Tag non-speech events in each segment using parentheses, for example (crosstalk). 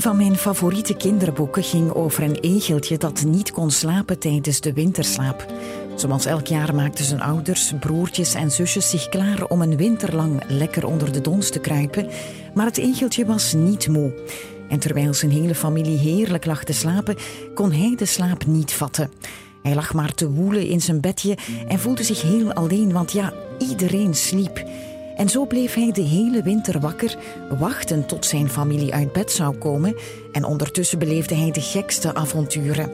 Een van mijn favoriete kinderboeken ging over een egeltje dat niet kon slapen tijdens de winterslaap. Zoals elk jaar maakten zijn ouders, broertjes en zusjes zich klaar om een winter lang lekker onder de dons te kruipen. Maar het egeltje was niet moe. En terwijl zijn hele familie heerlijk lag te slapen, kon hij de slaap niet vatten. Hij lag maar te woelen in zijn bedje en voelde zich heel alleen, want ja, iedereen sliep. En zo bleef hij de hele winter wakker, wachten tot zijn familie uit bed zou komen. En ondertussen beleefde hij de gekste avonturen.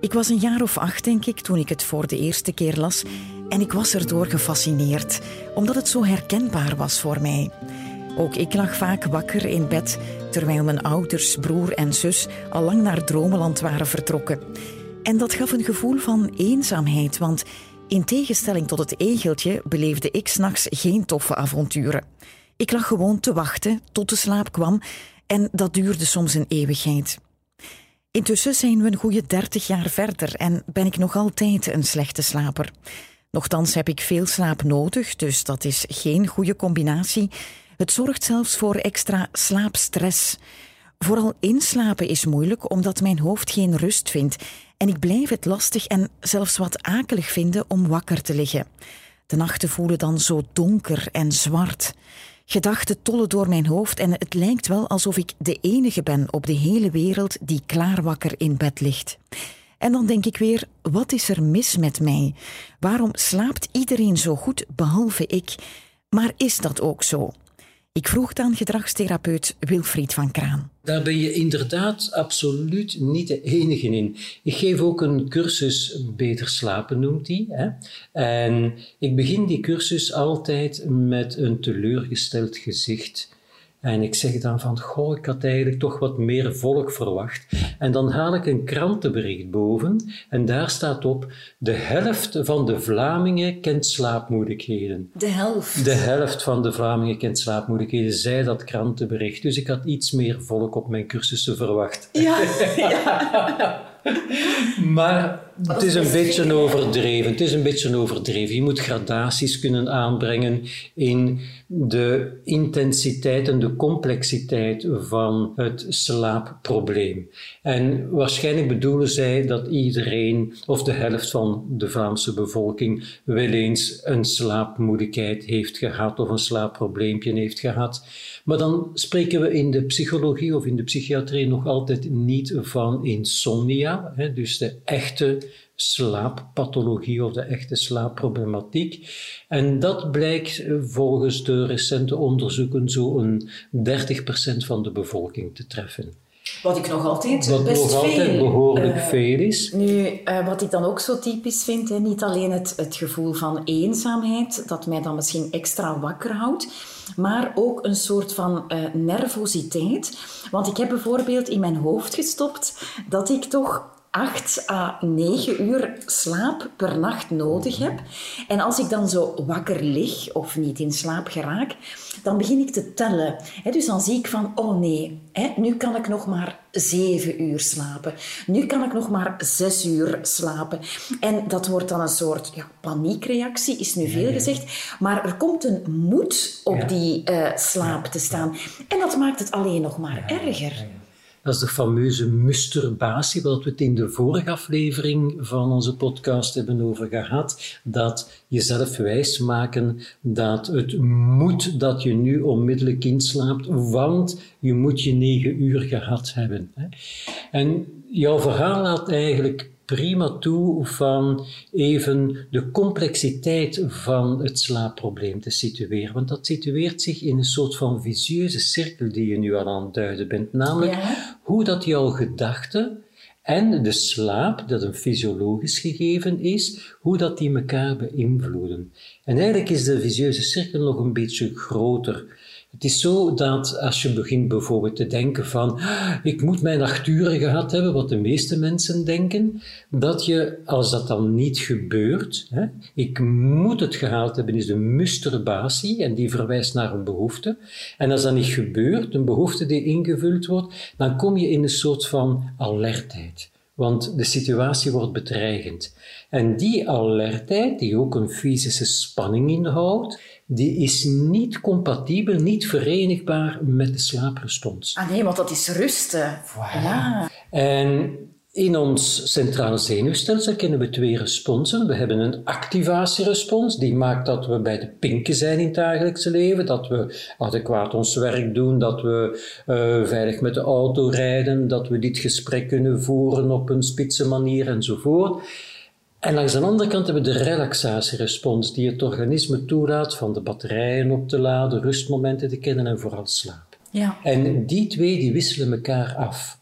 Ik was een jaar of acht, denk ik, toen ik het voor de eerste keer las. En ik was erdoor gefascineerd, omdat het zo herkenbaar was voor mij. Ook ik lag vaak wakker in bed, terwijl mijn ouders, broer en zus al lang naar Dromeland waren vertrokken. En dat gaf een gevoel van eenzaamheid, want in tegenstelling tot het egeltje beleefde ik s'nachts geen toffe avonturen. Ik lag gewoon te wachten tot de slaap kwam en dat duurde soms een eeuwigheid. Intussen zijn we een goede dertig jaar verder en ben ik nog altijd een slechte slaper. Nochtans heb ik veel slaap nodig, dus dat is geen goede combinatie. Het zorgt zelfs voor extra slaapstress. Vooral inslapen is moeilijk omdat mijn hoofd geen rust vindt en ik blijf het lastig en zelfs wat akelig vinden om wakker te liggen. De nachten voelen dan zo donker en zwart. Gedachten tollen door mijn hoofd en het lijkt wel alsof ik de enige ben op de hele wereld die klaarwakker in bed ligt. En dan denk ik weer: wat is er mis met mij? Waarom slaapt iedereen zo goed behalve ik? Maar is dat ook zo? Ik vroeg dan gedragstherapeut Wilfried van Kraan. Daar ben je inderdaad absoluut niet de enige in. Ik geef ook een cursus Beter slapen, noemt die. Hè? En ik begin die cursus altijd met een teleurgesteld gezicht. En ik zeg dan van, goh, ik had eigenlijk toch wat meer volk verwacht. En dan haal ik een krantenbericht boven en daar staat op, de helft van de Vlamingen kent slaapmoeilijkheden. De helft? De helft van de Vlamingen kent slaapmoeilijkheden, zei dat krantenbericht. Dus ik had iets meer volk op mijn cursussen verwacht. Ja, ja. (laughs) (laughs) maar het is een beetje overdreven. Het is een beetje overdreven. Je moet gradaties kunnen aanbrengen in de intensiteit en de complexiteit van het slaapprobleem. En waarschijnlijk bedoelen zij dat iedereen, of de helft van de Vlaamse bevolking, wel eens een slaapmoeilijkheid heeft gehad of een slaapprobleempje heeft gehad. Maar dan spreken we in de psychologie of in de psychiatrie nog altijd niet van insomnia, dus de echte slaappathologie of de echte slaapproblematiek. En dat blijkt volgens de recente onderzoeken zo'n 30% van de bevolking te treffen. Wat ik nog altijd wat best nog altijd veel, behoorlijk uh, veel is. Nu, uh, wat ik dan ook zo typisch vind, hè, niet alleen het, het gevoel van eenzaamheid, dat mij dan misschien extra wakker houdt, maar ook een soort van uh, nervositeit. Want ik heb bijvoorbeeld in mijn hoofd gestopt dat ik toch 8 à 9 uur slaap per nacht nodig heb. En als ik dan zo wakker lig of niet in slaap geraak, dan begin ik te tellen. dus dan zie ik van, oh nee, nu kan ik nog maar 7 uur slapen. Nu kan ik nog maar 6 uur slapen. En dat wordt dan een soort ja, paniekreactie, is nu veel gezegd. Maar er komt een moed op die uh, slaap te staan. En dat maakt het alleen nog maar erger. Dat is de fameuze masturbatie, waar we het in de vorige aflevering van onze podcast hebben over gehad. Dat jezelf wijsmaken dat het moet dat je nu onmiddellijk inslaapt, want je moet je negen uur gehad hebben. En jouw verhaal laat eigenlijk prima toe van even de complexiteit van het slaapprobleem te situeren. Want dat situeert zich in een soort van vicieuze cirkel die je nu al aan het duiden bent. Namelijk ja. hoe dat jouw gedachten en de slaap, dat een fysiologisch gegeven is, hoe dat die elkaar beïnvloeden. En eigenlijk is de vicieuze cirkel nog een beetje groter. Het is zo dat als je begint bijvoorbeeld te denken van ah, ik moet mijn acht gehad hebben, wat de meeste mensen denken, dat je, als dat dan niet gebeurt, hè, ik moet het gehaald hebben, is de masturbatie en die verwijst naar een behoefte. En als dat niet gebeurt, een behoefte die ingevuld wordt, dan kom je in een soort van alertheid. Want de situatie wordt bedreigend. En die alertheid, die ook een fysische spanning inhoudt, die is niet compatibel, niet verenigbaar met de slaaprespons. Ah nee, want dat is rusten. Ja. En in ons centrale zenuwstelsel kennen we twee responsen. We hebben een activatierespons, die maakt dat we bij de pinken zijn in het dagelijkse leven, dat we adequaat ons werk doen, dat we uh, veilig met de auto rijden, dat we dit gesprek kunnen voeren op een spitse manier enzovoort. En langs de andere kant hebben we de relaxatierespons, die het organisme toelaat van de batterijen op te laden, rustmomenten te kennen en vooral slaap. Ja. En die twee die wisselen elkaar af.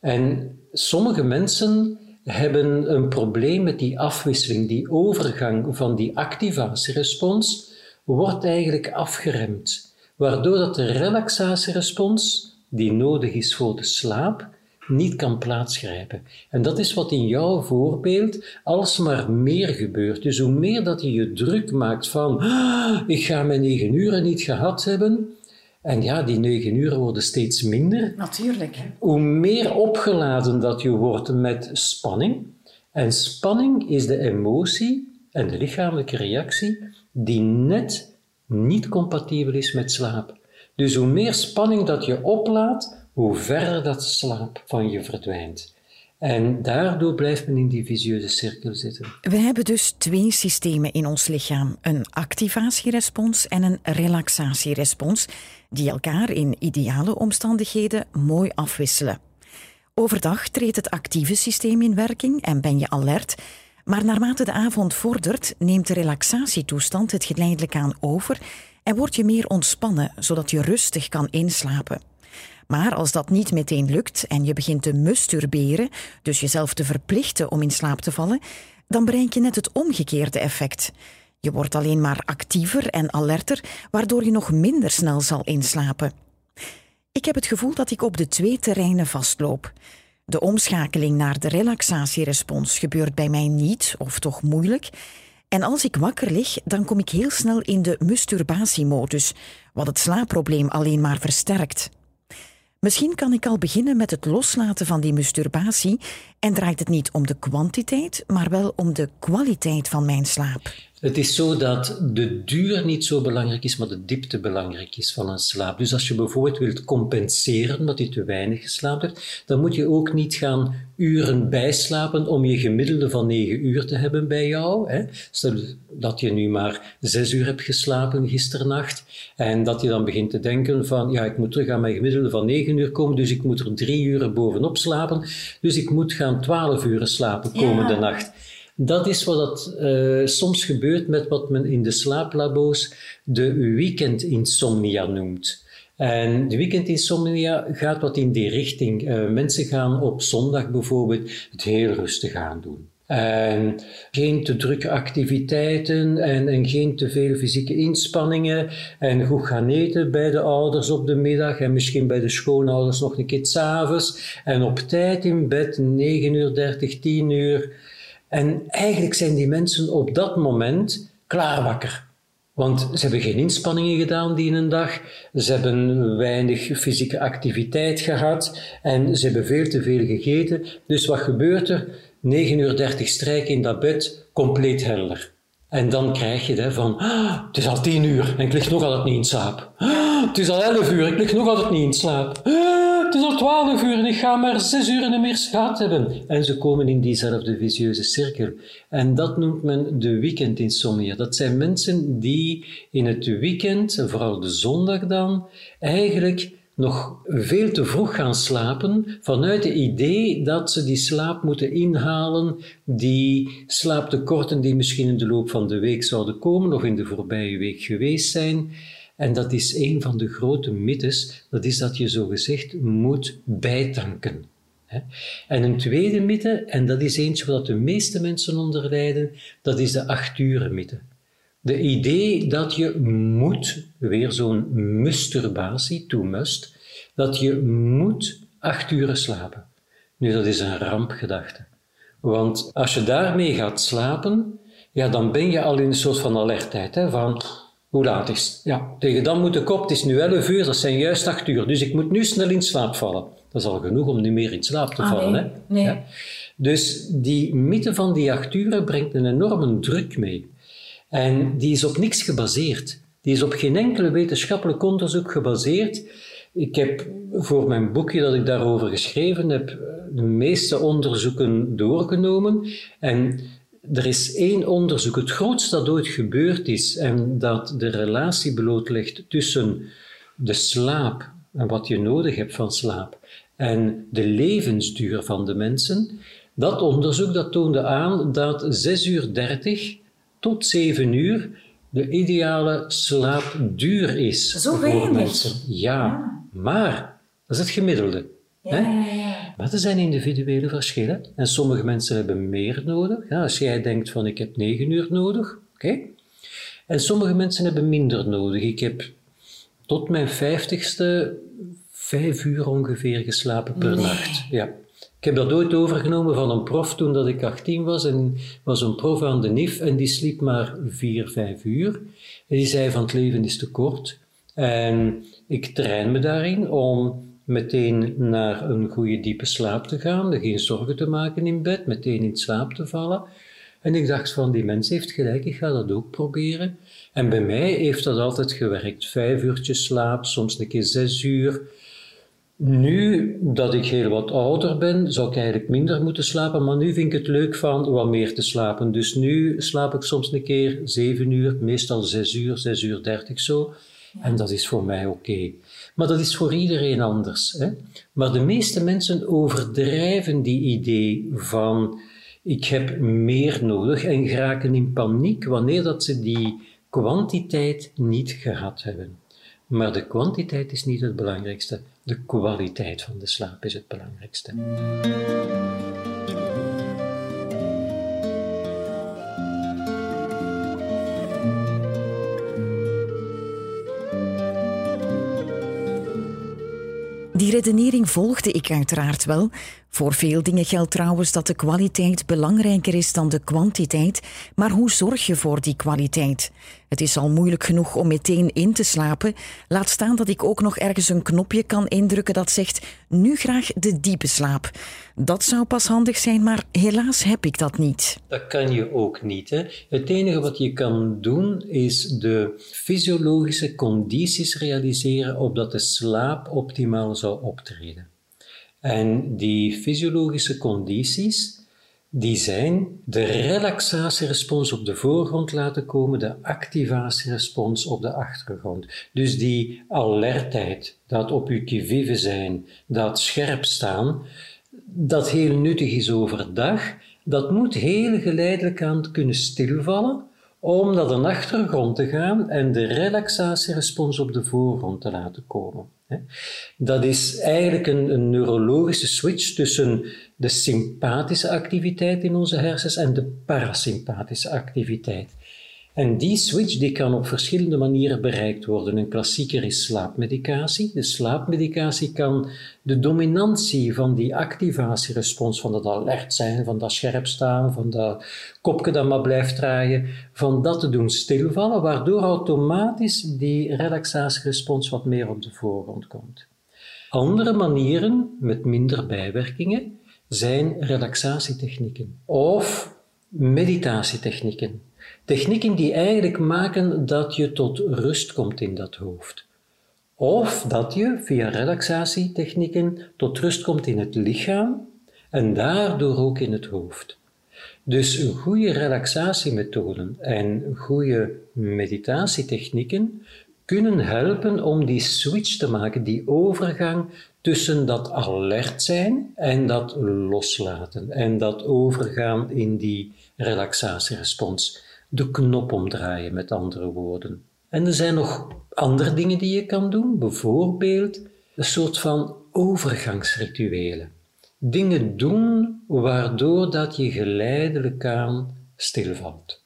En sommige mensen hebben een probleem met die afwisseling, die overgang van die activatierespons wordt eigenlijk afgeremd, waardoor dat de relaxatierespons, die nodig is voor de slaap, niet kan plaatsgrijpen. En dat is wat in jouw voorbeeld alsmaar meer gebeurt. Dus hoe meer dat je je druk maakt van ah, ik ga mijn negen uren niet gehad hebben, en ja, die negen uren worden steeds minder. Natuurlijk. Hoe meer opgeladen dat je wordt met spanning. En spanning is de emotie en de lichamelijke reactie die net niet compatibel is met slaap. Dus hoe meer spanning dat je oplaat, hoe verder dat slaap van je verdwijnt. En daardoor blijft men in die visieuze cirkel zitten. We hebben dus twee systemen in ons lichaam: een activatierespons en een relaxatierespons, die elkaar in ideale omstandigheden mooi afwisselen. Overdag treedt het actieve systeem in werking en ben je alert. Maar naarmate de avond vordert, neemt de relaxatietoestand het geleidelijk aan over en word je meer ontspannen, zodat je rustig kan inslapen. Maar als dat niet meteen lukt en je begint te masturberen, dus jezelf te verplichten om in slaap te vallen, dan bereik je net het omgekeerde effect. Je wordt alleen maar actiever en alerter, waardoor je nog minder snel zal inslapen. Ik heb het gevoel dat ik op de twee terreinen vastloop. De omschakeling naar de relaxatierespons gebeurt bij mij niet, of toch moeilijk. En als ik wakker lig, dan kom ik heel snel in de masturbatiemodus, wat het slaapprobleem alleen maar versterkt. Misschien kan ik al beginnen met het loslaten van die masturbatie en draait het niet om de kwantiteit, maar wel om de kwaliteit van mijn slaap. Het is zo dat de duur niet zo belangrijk is, maar de diepte belangrijk is van een slaap. Dus als je bijvoorbeeld wilt compenseren omdat je te weinig geslapen hebt, dan moet je ook niet gaan uren bijslapen om je gemiddelde van 9 uur te hebben bij jou. Hè. Stel dat je nu maar 6 uur hebt geslapen gisternacht en dat je dan begint te denken van ja, ik moet terug aan mijn gemiddelde van 9 uur komen, dus ik moet er 3 uur bovenop slapen, dus ik moet gaan 12 uur slapen komende nacht. Dat is wat dat, uh, soms gebeurt met wat men in de slaaplabo's de weekendinsomnia noemt. En de weekendinsomnia gaat wat in die richting. Uh, mensen gaan op zondag bijvoorbeeld het heel rustig aan doen. En geen te drukke activiteiten en, en, geen te veel fysieke inspanningen. En goed gaan eten bij de ouders op de middag en misschien bij de schoonouders nog een keer s'avonds. En op tijd in bed, 9 uur 30, 10 uur. En eigenlijk zijn die mensen op dat moment klaar wakker. Want ze hebben geen inspanningen gedaan die in een dag, ze hebben weinig fysieke activiteit gehad en ze hebben veel te veel gegeten. Dus wat gebeurt er? 9 uur 30 strijken in dat bed, compleet helder. En dan krijg je het van, ah, het is al 10 uur en ik lig nog altijd niet in slaap. Ah, het is al 11 uur, ik lig nog altijd niet in slaap. Ah, het is al twaalf uur ik ga maar zes uur en meer gehad hebben. En ze komen in diezelfde visieuze cirkel. En dat noemt men de weekendinsomnia. Dat zijn mensen die in het weekend, vooral de zondag dan, eigenlijk nog veel te vroeg gaan slapen vanuit het idee dat ze die slaap moeten inhalen, die slaaptekorten die misschien in de loop van de week zouden komen of in de voorbije week geweest zijn. En dat is een van de grote mythes, dat is dat je zogezegd moet bijtanken. En een tweede mythe, en dat is eentje wat de meeste mensen onder lijden, dat is de acht uren mythe. De idee dat je moet, weer zo'n masturbatie, to must, dat je moet acht uur slapen. Nu, dat is een rampgedachte. Want als je daarmee gaat slapen, ja, dan ben je al in een soort van alertheid. Hè, van, hoe laat is het? Ja, tegen dan moet ik op, het is nu 11 uur, dat zijn juist 8 uur. Dus ik moet nu snel in slaap vallen. Dat is al genoeg om niet meer in slaap te ah, vallen. Nee. Hè? nee. Ja. Dus die mythe van die 8 uur brengt een enorme druk mee. En die is op niks gebaseerd. Die is op geen enkele wetenschappelijk onderzoek gebaseerd. Ik heb voor mijn boekje dat ik daarover geschreven heb, de meeste onderzoeken doorgenomen. En er is één onderzoek, het grootste dat ooit gebeurd is, en dat de relatie blootlegt tussen de slaap en wat je nodig hebt van slaap en de levensduur van de mensen. Dat onderzoek dat toonde aan dat 6 uur 30 tot 7 uur de ideale slaapduur is Zo voor weinig. mensen. Ja, maar dat is het gemiddelde. Ja, ja, ja. Maar er zijn individuele verschillen. En sommige mensen hebben meer nodig. Ja, als jij denkt van ik heb 9 uur nodig, oké. En sommige mensen hebben minder nodig. Ik heb tot mijn vijftigste vijf uur ongeveer geslapen per Nee. nacht. Ja. Ik heb dat ooit overgenomen van een prof toen dat ik 18 was. En was een prof aan de NIF en die sliep maar vier, vijf uur. En die zei van het leven is te kort. En ik train me daarin om meteen naar een goede diepe slaap te gaan, er geen zorgen te maken in bed, meteen in slaap te vallen. En ik dacht van, die mens heeft gelijk, ik ga dat ook proberen. En bij mij heeft dat altijd gewerkt. Vijf uurtjes slaap, soms een keer zes uur. Nu dat ik heel wat ouder ben, zou ik eigenlijk minder moeten slapen, maar nu vind ik het leuk van wat meer te slapen. Dus nu slaap ik soms een keer zeven uur, meestal zes uur, zes uur dertig zo. En dat is voor mij oké. Maar dat is voor iedereen anders. Hè? Maar de meeste mensen overdrijven die idee van ik heb meer nodig en geraken in paniek wanneer dat ze die kwantiteit niet gehad hebben. Maar de kwantiteit is niet het belangrijkste. De kwaliteit van de slaap is het belangrijkste. Redenering volgde ik uiteraard wel. Voor veel dingen geldt trouwens dat de kwaliteit belangrijker is dan de kwantiteit. Maar hoe zorg je voor die kwaliteit? Het is al moeilijk genoeg om meteen in te slapen. Laat staan dat ik ook nog ergens een knopje kan indrukken dat zegt: nu graag de diepe slaap. Dat zou pas handig zijn, maar helaas heb ik dat niet. Dat kan je ook niet. Hè? Het enige wat je kan doen is de fysiologische condities realiseren opdat de slaap optimaal zou optreden. En die fysiologische condities, die zijn de relaxatierespons op de voorgrond laten komen, de activatierespons op de achtergrond. Dus die alertheid, dat op qui vive zijn, dat scherp staan, dat heel nuttig is overdag, dat moet heel geleidelijk aan kunnen stilvallen om naar de achtergrond te gaan en de relaxatierespons op de voorgrond te laten komen. Dat is eigenlijk een, een, neurologische switch tussen de sympathische activiteit in onze hersens en de parasympathische activiteit. En die switch die kan op verschillende manieren bereikt worden. Een klassieker is slaapmedicatie. De slaapmedicatie kan de dominantie van die activatierespons, van dat alert zijn, van dat scherp staan, van dat kopje dat maar blijft draaien, van dat te doen stilvallen, waardoor automatisch die relaxatierespons wat meer op de voorgrond komt. Andere manieren, met minder bijwerkingen, zijn relaxatietechnieken of meditatietechnieken. Technieken die eigenlijk maken dat je tot rust komt in dat hoofd. Of dat je via relaxatietechnieken tot rust komt in het lichaam en daardoor ook in het hoofd. Dus goede relaxatiemethoden en goede meditatietechnieken kunnen helpen om die switch te maken, die overgang tussen dat alert zijn en dat loslaten en dat overgaan in die relaxatierespons de knop omdraaien, met andere woorden. En er zijn nog andere dingen die je kan doen, bijvoorbeeld een soort van overgangsrituelen. Dingen doen waardoor dat je geleidelijk aan stilvalt.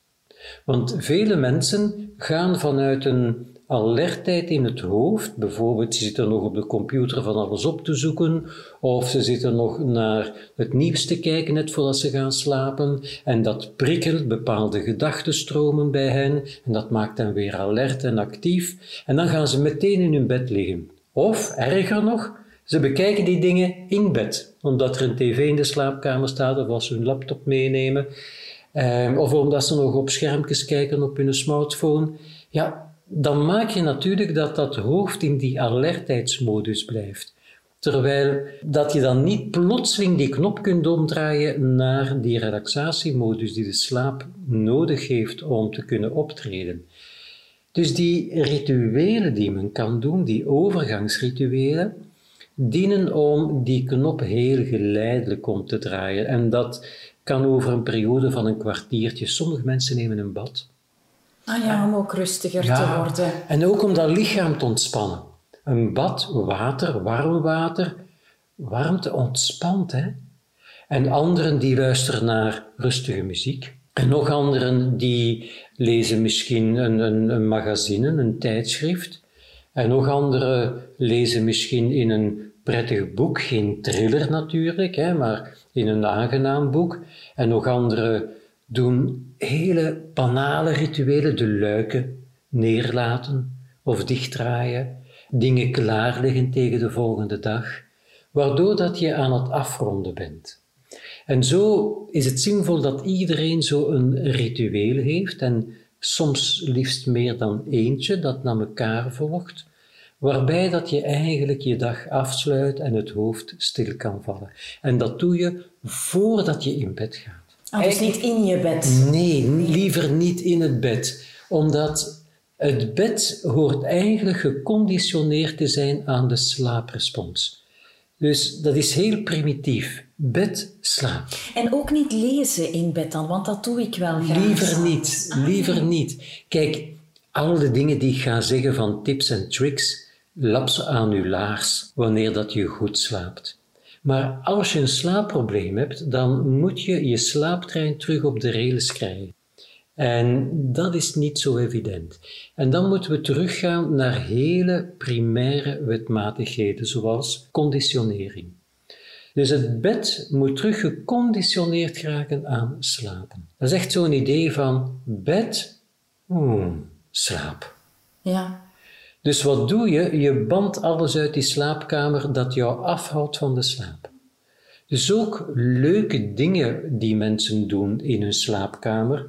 Want vele mensen gaan vanuit een alertheid in het hoofd. Bijvoorbeeld, ze zitten nog op de computer van alles op te zoeken, of ze zitten nog naar het nieuws te kijken net voordat ze gaan slapen. En dat prikkelt bepaalde gedachtenstromen bij hen, en dat maakt hen weer alert en actief. En dan gaan ze meteen in hun bed liggen. Of, erger nog, ze bekijken die dingen in bed, omdat er een tv in de slaapkamer staat, of als ze hun laptop meenemen. Ehm, of omdat ze nog op schermpjes kijken op hun smartphone. Ja, dan maak je natuurlijk dat dat hoofd in die alertheidsmodus blijft. Terwijl dat je dan niet plotseling die knop kunt omdraaien naar die relaxatiemodus die de slaap nodig heeft om te kunnen optreden. Dus die rituelen die men kan doen, die overgangsrituelen, dienen om die knop heel geleidelijk om te draaien. En dat kan over een periode van een kwartiertje. Sommige mensen nemen een bad. Ah ja, om ook rustiger te worden. En ook om dat lichaam te ontspannen. Een bad, water, warm water, warmte ontspant. Hè? En anderen die luisteren naar rustige muziek. En nog anderen die lezen misschien een, een, een magazine, een tijdschrift. En nog anderen lezen misschien in een prettig boek, geen thriller natuurlijk, hè, maar in een aangenaam boek. En nog anderen doen hele banale rituelen, de luiken neerlaten of dichtdraaien, dingen klaarleggen tegen de volgende dag, waardoor dat je aan het afronden bent. En zo is het zinvol dat iedereen zo een ritueel heeft en soms liefst meer dan eentje dat naar elkaar volgt, waarbij dat je eigenlijk je dag afsluit en het hoofd stil kan vallen. En dat doe je voordat je in bed gaat. Ah, dus niet in je bed? Nee, liever niet in het bed. Omdat het bed hoort eigenlijk geconditioneerd te zijn aan de slaaprespons. Dus dat is heel primitief. Bed, slaap. En ook niet lezen in bed dan, want dat doe ik wel graag. Liever niet, liever niet. Kijk, al de dingen die ik ga zeggen van tips en tricks, lap ze aan uw laars wanneer dat je goed slaapt. Maar als je een slaapprobleem hebt, dan moet je je slaaptrein terug op de rails krijgen. En dat is niet zo evident. En dan moeten we teruggaan naar hele primaire wetmatigheden, zoals conditionering. Dus het bed moet terug geconditioneerd geraken aan slapen. Dat is echt zo'n idee van bed, hmm, slaap. Ja. Dus wat doe je? Je bandt alles uit die slaapkamer dat jou afhoudt van de slaap. Dus ook leuke dingen die mensen doen in hun slaapkamer.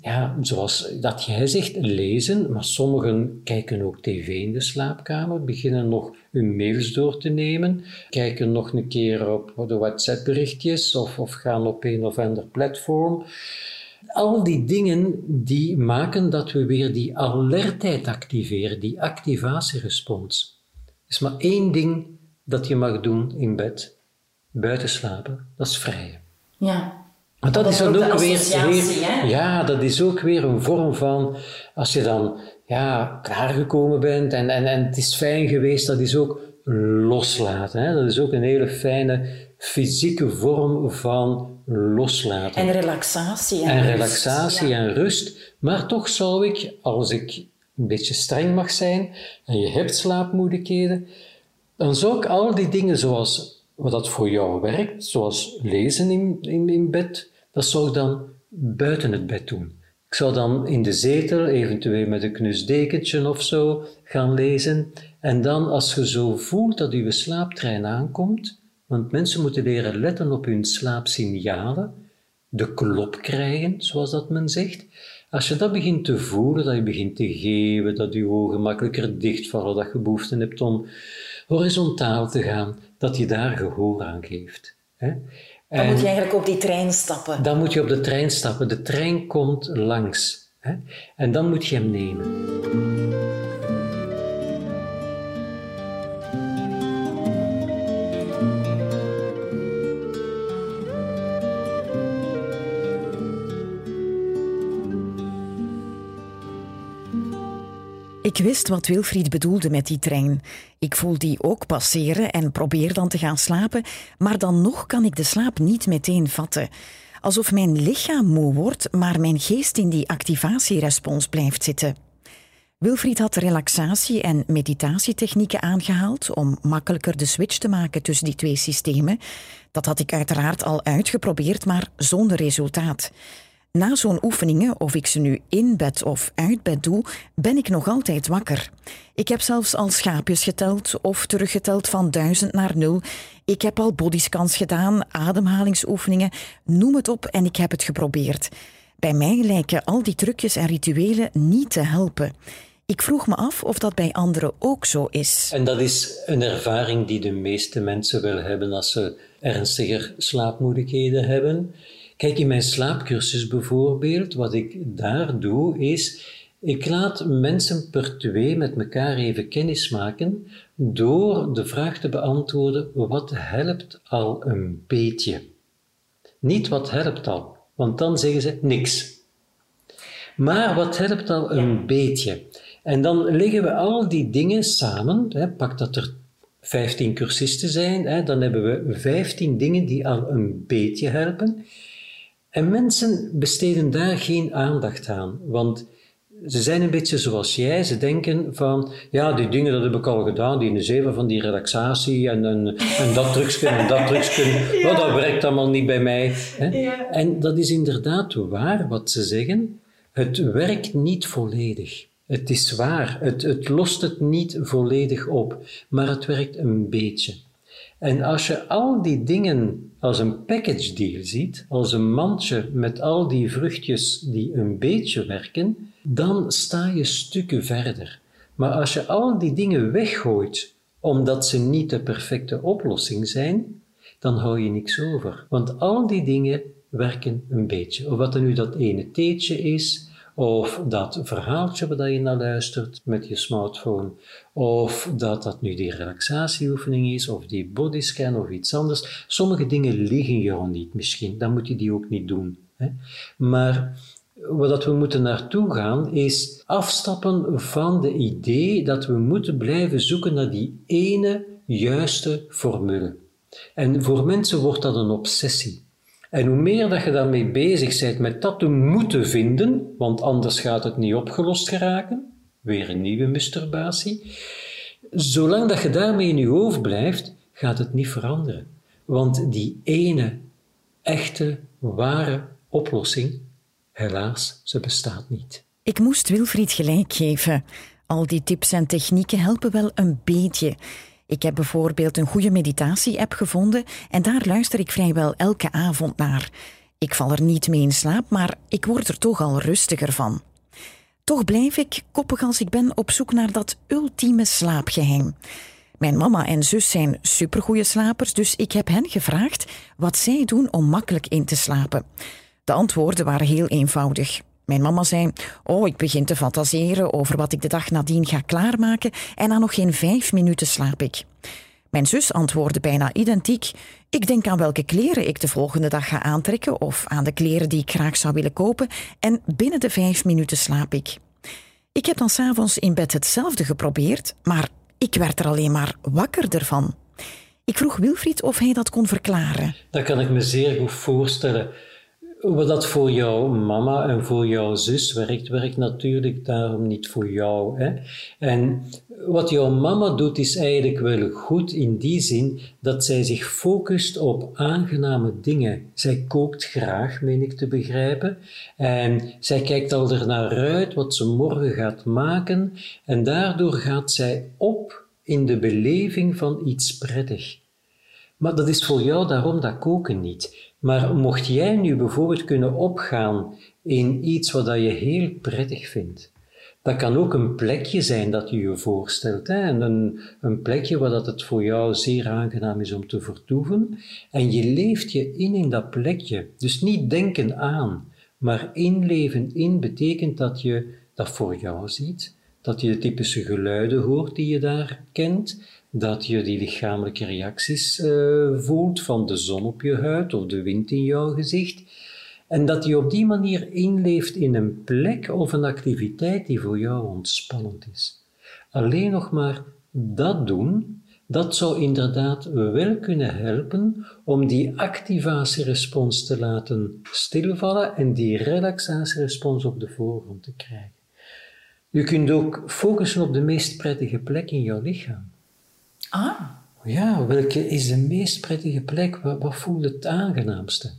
Ja, zoals dat jij zegt, lezen, maar sommigen kijken ook tv in de slaapkamer, beginnen nog hun mails door te nemen, kijken nog een keer op de WhatsApp-berichtjes of, of gaan op een of ander platform. Al die dingen die maken dat we weer die alertheid activeren, die activatierespons. Er is maar één ding dat je mag doen in bed, buiten slapen, dat is vrijen. Ja. Maar dat, is dan ook weer, ja, dat is ook weer een vorm van, als je dan ja, klaargekomen bent en, en, en het is fijn geweest, dat is ook loslaten. Hè? Dat is ook een hele fijne fysieke vorm van loslaten. En relaxatie. En, en relaxatie en rust. Maar toch zou ik, als ik een beetje streng mag zijn en je hebt slaapmoeilijkheden, dan zou ik al die dingen zoals wat dat voor jou werkt, zoals lezen in, in, in bed, dat zou ik dan buiten het bed doen. Ik zou dan in de zetel, eventueel met een knusdekentje of zo, gaan lezen. En dan, als je zo voelt dat je slaaptrein aankomt, want mensen moeten leren letten op hun slaapsignalen, de klop krijgen, zoals dat men zegt. Als je dat begint te voelen, dat je begint te geven, dat je ogen makkelijker dichtvallen, dat je behoefte hebt om horizontaal te gaan, dat je daar gehoor aan geeft. Hè? Dan moet je eigenlijk op die trein stappen. Dan moet je op de trein stappen. De trein komt langs. Hè? En dan moet je hem nemen. Ik wist wat Wilfried bedoelde met die trein. Ik voel die ook passeren en probeer dan te gaan slapen, maar dan nog kan ik de slaap niet meteen vatten. Alsof mijn lichaam moe wordt, maar mijn geest in die activatierespons blijft zitten. Wilfried had relaxatie- en meditatietechnieken aangehaald om makkelijker de switch te maken tussen die twee systemen. Dat had ik uiteraard al uitgeprobeerd, maar zonder resultaat. Na zo'n oefeningen, of ik ze nu in bed of uit bed doe, ben ik nog altijd wakker. Ik heb zelfs al schaapjes geteld of teruggeteld van duizend naar nul. Ik heb al bodyscans gedaan, ademhalingsoefeningen, noem het op en ik heb het geprobeerd. Bij mij lijken al die trucjes en rituelen niet te helpen. Ik vroeg me af of dat bij anderen ook zo is. En dat is een ervaring die de meeste mensen wel hebben als ze ernstiger slaapmoeilijkheden hebben. Kijk, in mijn slaapcursus bijvoorbeeld, wat ik daar doe, is ik laat mensen per twee met elkaar even kennis maken door de vraag te beantwoorden: wat helpt al een beetje? Niet wat helpt al, want dan zeggen ze niks. Maar wat helpt al een beetje? En dan leggen we al die dingen samen. Hè, pak dat er 15 cursisten zijn, hè, dan hebben we 15 dingen die al een beetje helpen. En mensen besteden daar geen aandacht aan, want ze zijn een beetje zoals jij. Ze denken van, ja, die dingen dat heb ik al gedaan, die in zeven van die relaxatie en, en, en dat trucje en dat trucje. (laughs) ja. Oh, dat werkt allemaal niet bij mij. Hè? Ja. En dat is inderdaad waar wat ze zeggen. Het werkt niet volledig. Het is waar, het, het lost het niet volledig op, maar het werkt een beetje. En als je al die dingen als een package deal ziet, als een mandje met al die vruchtjes die een beetje werken, dan sta je stukken verder. Maar als je al die dingen weggooit omdat ze niet de perfecte oplossing zijn, dan hou je niks over. Want al die dingen werken een beetje. Of wat er nu dat ene theetje is, of dat verhaaltje waar je naar luistert met je smartphone, of dat dat nu die relaxatieoefening is, of die bodyscan of iets anders. Sommige dingen liggen jou niet misschien, dan moet je die ook niet doen. Hè? Maar wat we moeten naartoe gaan is afstappen van de idee dat we moeten blijven zoeken naar die ene juiste formule. En voor mensen wordt dat een obsessie. En hoe meer dat je daarmee bezig bent met dat te moeten vinden, want anders gaat het niet opgelost geraken, weer een nieuwe masturbatie, zolang dat je daarmee in je hoofd blijft, gaat het niet veranderen. Want die ene, echte, ware oplossing, helaas, ze bestaat niet. Ik moest Wilfried gelijk geven. Al die tips en technieken helpen wel een beetje. Ik heb bijvoorbeeld een goede meditatie-app gevonden en daar luister ik vrijwel elke avond naar. Ik val er niet mee in slaap, maar ik word er toch al rustiger van. Toch blijf ik, koppig als ik ben, op zoek naar dat ultieme slaapgeheim. Mijn mama en zus zijn supergoeie slapers, dus ik heb hen gevraagd wat zij doen om makkelijk in te slapen. De antwoorden waren heel eenvoudig. Mijn mama zei: Oh, ik begin te fantaseren over wat ik de dag nadien ga klaarmaken en na nog geen vijf minuten slaap ik. Mijn zus antwoordde bijna identiek: Ik denk aan welke kleren ik de volgende dag ga aantrekken of aan de kleren die ik graag zou willen kopen en binnen de vijf minuten slaap ik. Ik heb dan s'avonds in bed hetzelfde geprobeerd, maar ik werd er alleen maar wakkerder van. Ik vroeg Wilfried of hij dat kon verklaren. Dat kan ik me zeer goed voorstellen. Wat dat voor jouw mama en voor jouw zus werkt, werkt natuurlijk daarom niet voor jou. Hè? En wat jouw mama doet, is eigenlijk wel goed in die zin dat zij zich focust op aangename dingen. Zij kookt graag, meen ik te begrijpen. En zij kijkt al ernaar uit wat ze morgen gaat maken. En daardoor gaat zij op in de beleving van iets prettig. Maar dat is voor jou daarom dat koken niet. Maar mocht jij nu bijvoorbeeld kunnen opgaan in iets wat je heel prettig vindt, dat kan ook een plekje zijn dat je je voorstelt. Hè? En een, een plekje waar dat het voor jou zeer aangenaam is om te vertoeven. En je leeft je in in dat plekje. Dus niet denken aan, maar inleven in betekent dat je dat voor jou ziet. Dat je de typische geluiden hoort die je daar kent dat je die lichamelijke reacties uh, voelt van de zon op je huid of de wind in jouw gezicht. En dat je op die manier inleeft in een plek of een activiteit die voor jou ontspannend is. Alleen nog maar dat doen, dat zou inderdaad wel kunnen helpen om die activatierespons te laten stilvallen en die relaxatierespons op de voorgrond te krijgen. Je kunt ook focussen op de meest prettige plek in jouw lichaam. Ah. Ja, welke is de meest prettige plek? Wat, voelt het aangenaamste?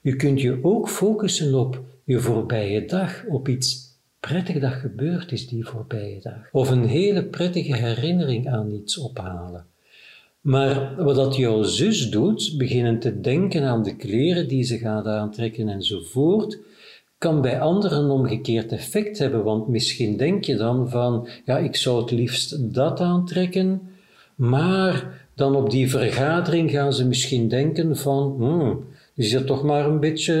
Je kunt je ook focussen op je voorbije dag, op iets prettig dat gebeurd is die voorbije dag. Of een hele prettige herinnering aan iets ophalen. Maar wat dat jouw zus doet, beginnen te denken aan de kleren die ze gaat aantrekken enzovoort, kan bij anderen een omgekeerd effect hebben. Want misschien denk je dan van, ja, ik zou het liefst dat aantrekken, maar dan op die vergadering gaan ze misschien denken van, hmm, je ziet er toch maar een beetje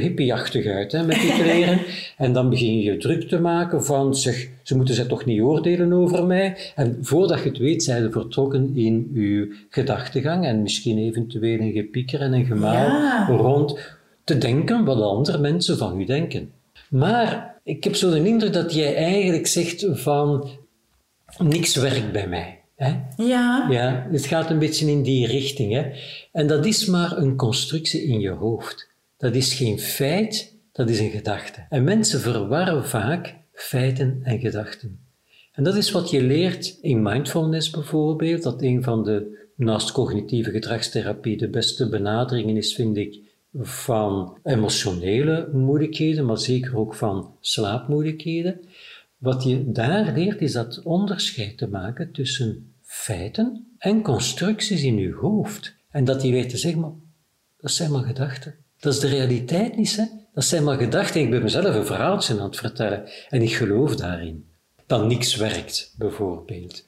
hippieachtig uit hè, met die (laughs) kleren. en dan begin je druk te maken van, zeg, ze moeten zich toch niet oordelen over mij. En voordat je het weet, zijn ze vertrokken in je gedachtegang en misschien eventueel een gepieker en een gemaal rond te denken wat andere mensen van u denken. Maar ik heb zo de indruk dat jij eigenlijk zegt van, niks werkt bij mij. Hè? Ja. ja. Het gaat een beetje in die richting. Hè? En dat is maar een constructie in je hoofd. Dat is geen feit, dat is een gedachte. En mensen verwarren vaak feiten en gedachten. En dat is wat je leert in mindfulness bijvoorbeeld, dat een van de, naast cognitieve gedragstherapie, de beste benaderingen is, vind ik, van emotionele moeilijkheden, maar zeker ook van slaapmoeilijkheden. Wat je daar leert, is dat onderscheid te maken tussen feiten en constructies in je hoofd. En dat die weet te zeggen, maar dat zijn maar gedachten. Dat is de realiteit niet, hè? Dat zijn maar gedachten. Ik ben mezelf een verhaaltje aan het vertellen en ik geloof daarin. Dat niks werkt, bijvoorbeeld.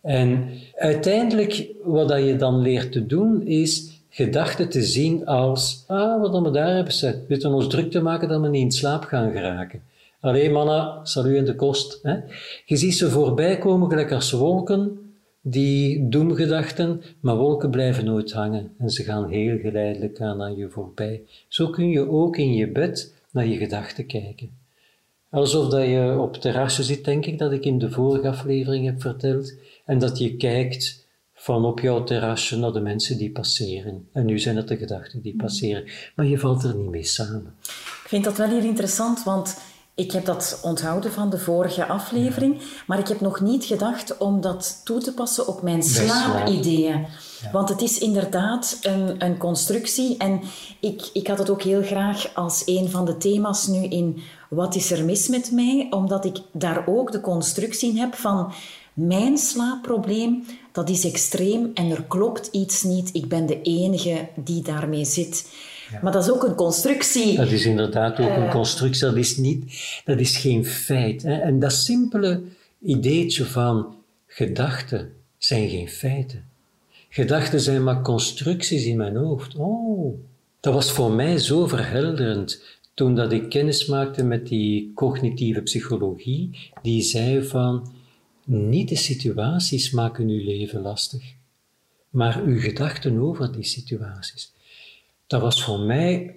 En uiteindelijk, wat je dan leert te doen, is gedachten te zien als, ah, wat dan we daar hebben ze. We ons druk te maken dat we niet in slaap gaan geraken. Allee, mannen, salu en de kost. Hè? Je ziet ze voorbij komen gelijk als wolken, die doemgedachten, maar wolken blijven nooit hangen en ze gaan heel geleidelijk aan aan je voorbij. Zo kun je ook in je bed naar je gedachten kijken. Alsof dat je op terrasje zit, denk ik, dat ik in de vorige aflevering heb verteld, en dat je kijkt van op jouw terrasje naar de mensen die passeren. En nu zijn het de gedachten die passeren, maar je valt er niet mee samen. Ik vind dat wel hier interessant, want ik heb dat onthouden van de vorige aflevering, maar ik heb nog niet gedacht om dat toe te passen op mijn slaapideeën. Want het is inderdaad een, een constructie en ik, ik had het ook heel graag als een van de thema's nu in Wat is er mis met mij? Omdat ik daar ook de constructie in heb van mijn slaapprobleem, dat is extreem en er klopt iets niet. Ik ben de enige die daarmee zit. Maar dat is ook een constructie. Dat is inderdaad ook een eh. constructie. Dat is, niet, dat is geen feit. Hè? En dat simpele ideetje van gedachten zijn geen feiten. Gedachten zijn maar constructies in mijn hoofd. Oh, dat was voor mij zo verhelderend toen dat ik kennis maakte met die cognitieve psychologie, die zei van niet de situaties maken uw leven lastig, maar uw gedachten over die situaties. Dat was voor mij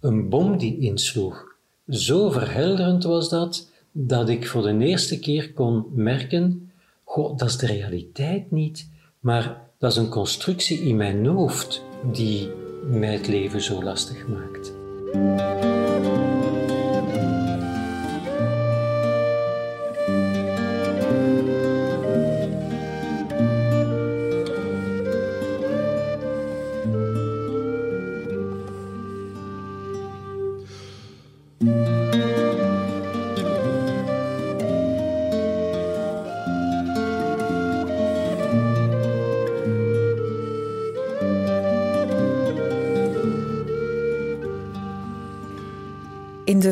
een bom die insloeg. Zo verhelderend was dat, dat ik voor de eerste keer kon merken, goh, dat is de realiteit niet, maar dat is een constructie in mijn hoofd die mij het leven zo lastig maakt.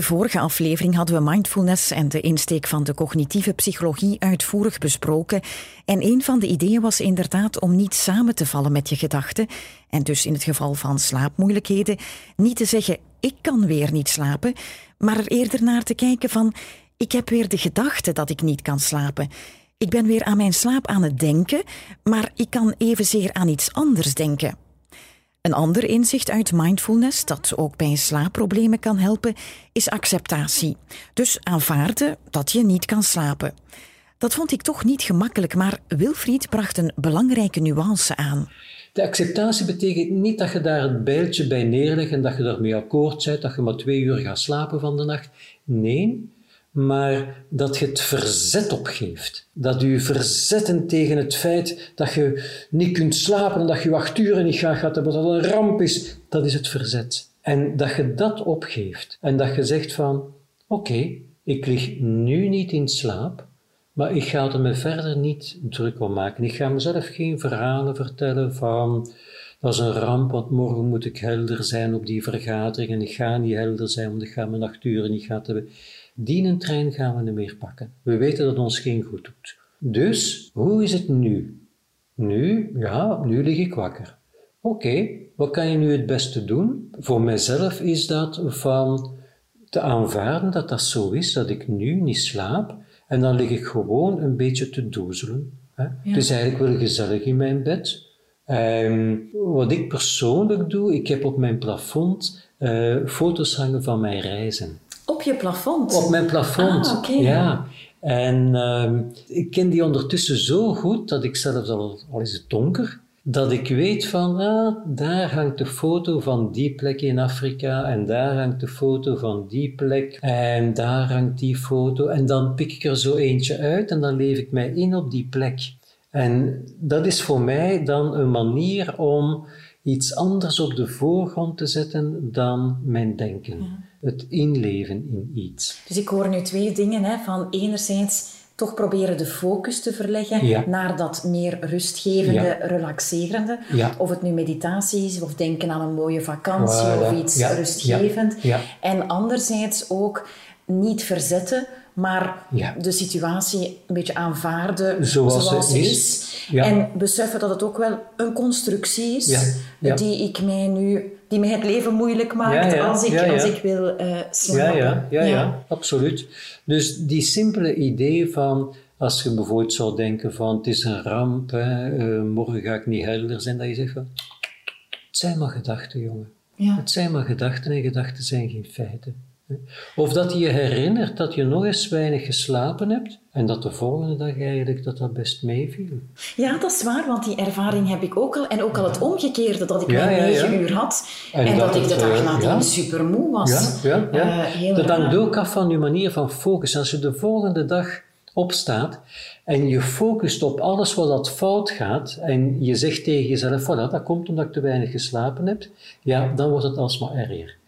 De vorige aflevering hadden we mindfulness en de insteek van de cognitieve psychologie uitvoerig besproken. En een van de ideeën was inderdaad om niet samen te vallen met je gedachten. En dus in het geval van slaapmoeilijkheden niet te zeggen: ik kan weer niet slapen, maar er eerder naar te kijken van: ik heb weer de gedachte dat ik niet kan slapen. Ik ben weer aan mijn slaap aan het denken, maar ik kan evenzeer aan iets anders denken. Een ander inzicht uit mindfulness dat ook bij slaapproblemen kan helpen, is acceptatie. Dus aanvaarden dat je niet kan slapen. Dat vond ik toch niet gemakkelijk, maar Wilfried bracht een belangrijke nuance aan. De acceptatie betekent niet dat je daar het bijltje bij neerlegt en dat je daarmee akkoord bent, dat je maar twee uur gaat slapen van de nacht. Nee, maar dat je het verzet opgeeft. Dat je verzetten tegen het feit dat je niet kunt slapen en dat je acht uur niet gaat, gaat dat een ramp is, dat is het verzet. En dat je dat opgeeft en dat je zegt van, oké, ik lig nu niet in slaap, maar ik ga er me verder niet druk om maken. Ik ga mezelf geen verhalen vertellen van dat is een ramp, want morgen moet ik helder zijn op die vergadering en ik ga niet helder zijn, want ik ga mijn acht uur niet gaan hebben. Die trein gaan we niet meer pakken. We weten dat ons geen goed doet. Dus, hoe is het nu? Nu, ja, nu lig ik wakker. Oké, wat kan je nu het beste doen? Voor mijzelf is dat van te aanvaarden dat dat zo is, dat ik nu niet slaap, en dan lig ik gewoon een beetje te doezelen. Hè? Ja. Dus eigenlijk wel gezellig in mijn bed. Um, wat ik persoonlijk doe, ik heb op mijn plafond uh, foto's hangen van mijn reizen. Op je plafond? Op mijn plafond, ah, okay. ja. En um, ik ken die ondertussen zo goed dat ik zelfs al, al is het donker, dat ik weet van, ah, daar hangt de foto van die plek in Afrika en daar hangt de foto van die plek en daar hangt die foto en dan pik ik er zo eentje uit en dan leef ik mij in op die plek. En dat is voor mij dan een manier om iets anders op de voorgrond te zetten dan mijn denken. Het inleven in iets. Dus ik hoor nu twee dingen, hè, van enerzijds toch proberen de focus te verleggen naar dat meer rustgevende, relaxerende. Of het nu meditatie is, of denken aan een mooie vakantie of iets rustgevend. En anderzijds ook niet verzetten, maar de situatie een beetje aanvaarden zoals, zoals ze is. En beseffen dat het ook wel een constructie is die ik mij nu die mij het leven moeilijk maakt als, ik, als ik wil uh, slapen. Ja ja, ja, absoluut. Dus die simpele idee van, als je bijvoorbeeld zou denken van het is een ramp, hè, uh, morgen ga ik niet helder zijn, dat je zegt van, het zijn maar gedachten, jongen. Het zijn maar gedachten en gedachten zijn geen feiten. Of dat je je herinnert dat je nog eens weinig geslapen hebt en dat de volgende dag eigenlijk dat dat best meeviel. Ja, dat is waar, want die ervaring heb ik ook al. En ook al het omgekeerde, dat ik ja, negen uur had en, dat, ik de dag nadien super moe was. Ja, ja, uh, dat hangt ook af van je manier van focus. Als je de volgende dag opstaat en je focust op alles wat dat fout gaat en je zegt tegen jezelf, voilà, dat komt omdat ik te weinig geslapen heb, ja, dan wordt het alsmaar erger.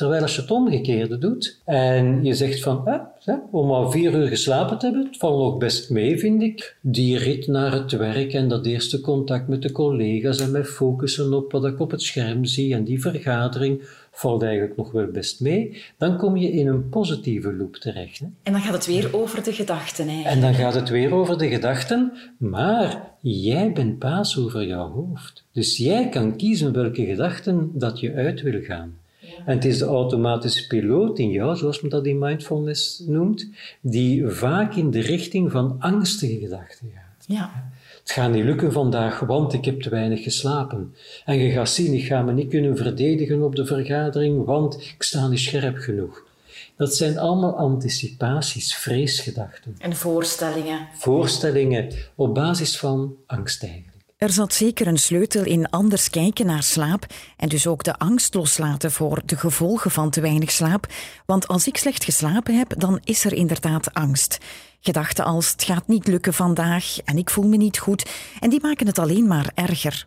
Terwijl als je het omgekeerde doet en je zegt van, eh, om al vier uur geslapen te hebben, het valt nog best mee, vind ik. Die rit naar het werk en dat eerste contact met de collega's en mij focussen op wat ik op het scherm zie en die vergadering valt eigenlijk nog wel best mee. Dan kom je in een positieve loop terecht. Hè? En dan gaat het weer over de gedachten eigenlijk. En dan gaat het weer over de gedachten, maar jij bent baas over jouw hoofd. Dus jij kan kiezen welke gedachten dat je uit wil gaan. En het is de automatische piloot in jou, zoals men dat in mindfulness noemt, die vaak in de richting van angstige gedachten gaat. Ja. Het gaat niet lukken vandaag, want ik heb te weinig geslapen. En je gaat zien, ik ga me niet kunnen verdedigen op de vergadering, want ik sta niet scherp genoeg. Dat zijn allemaal anticipaties, vreesgedachten. En voorstellingen. Voorstellingen op basis van angst eigenlijk. Er zat zeker een sleutel in anders kijken naar slaap en dus ook de angst loslaten voor de gevolgen van te weinig slaap. Want als ik slecht geslapen heb, dan is er inderdaad angst. Gedachten als het gaat niet lukken vandaag en ik voel me niet goed en die maken het alleen maar erger.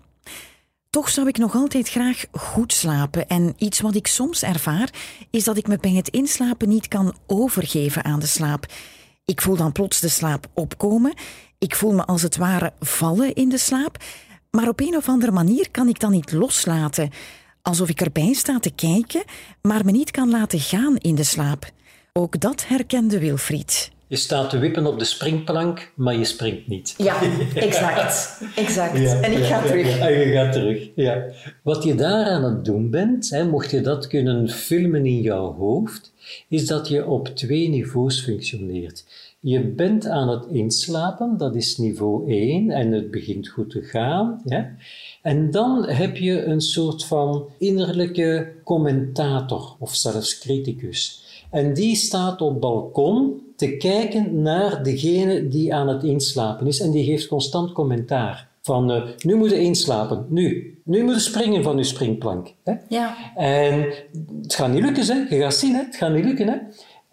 Toch zou ik nog altijd graag goed slapen en iets wat ik soms ervaar is dat ik me bij het inslapen niet kan overgeven aan de slaap. Ik voel dan plots de slaap opkomen ik voel me als het ware vallen in de slaap, maar op een of andere manier kan ik dan niet loslaten. Alsof ik erbij sta te kijken, maar me niet kan laten gaan in de slaap. Ook dat herkende Wilfried. Je staat te wippen op de springplank, maar je springt niet. Ja, exact. exact. en ik ga terug. Ja, en je gaat terug, ja. Wat je daar aan het doen bent, hè, mocht je dat kunnen filmen in jouw hoofd, is dat je op twee niveaus functioneert. Je bent aan het inslapen, dat is niveau 1 en het begint goed te gaan. Ja? En dan heb je een soort van innerlijke commentator of zelfs criticus. En die staat op balkon te kijken naar degene die aan het inslapen is en die geeft constant commentaar. Van uh, nu moet je inslapen, nu. Nu moet je springen van je springplank. Hè? Ja. En het gaat niet lukken, hè? je gaat zien, hè? het gaat niet lukken. Hè?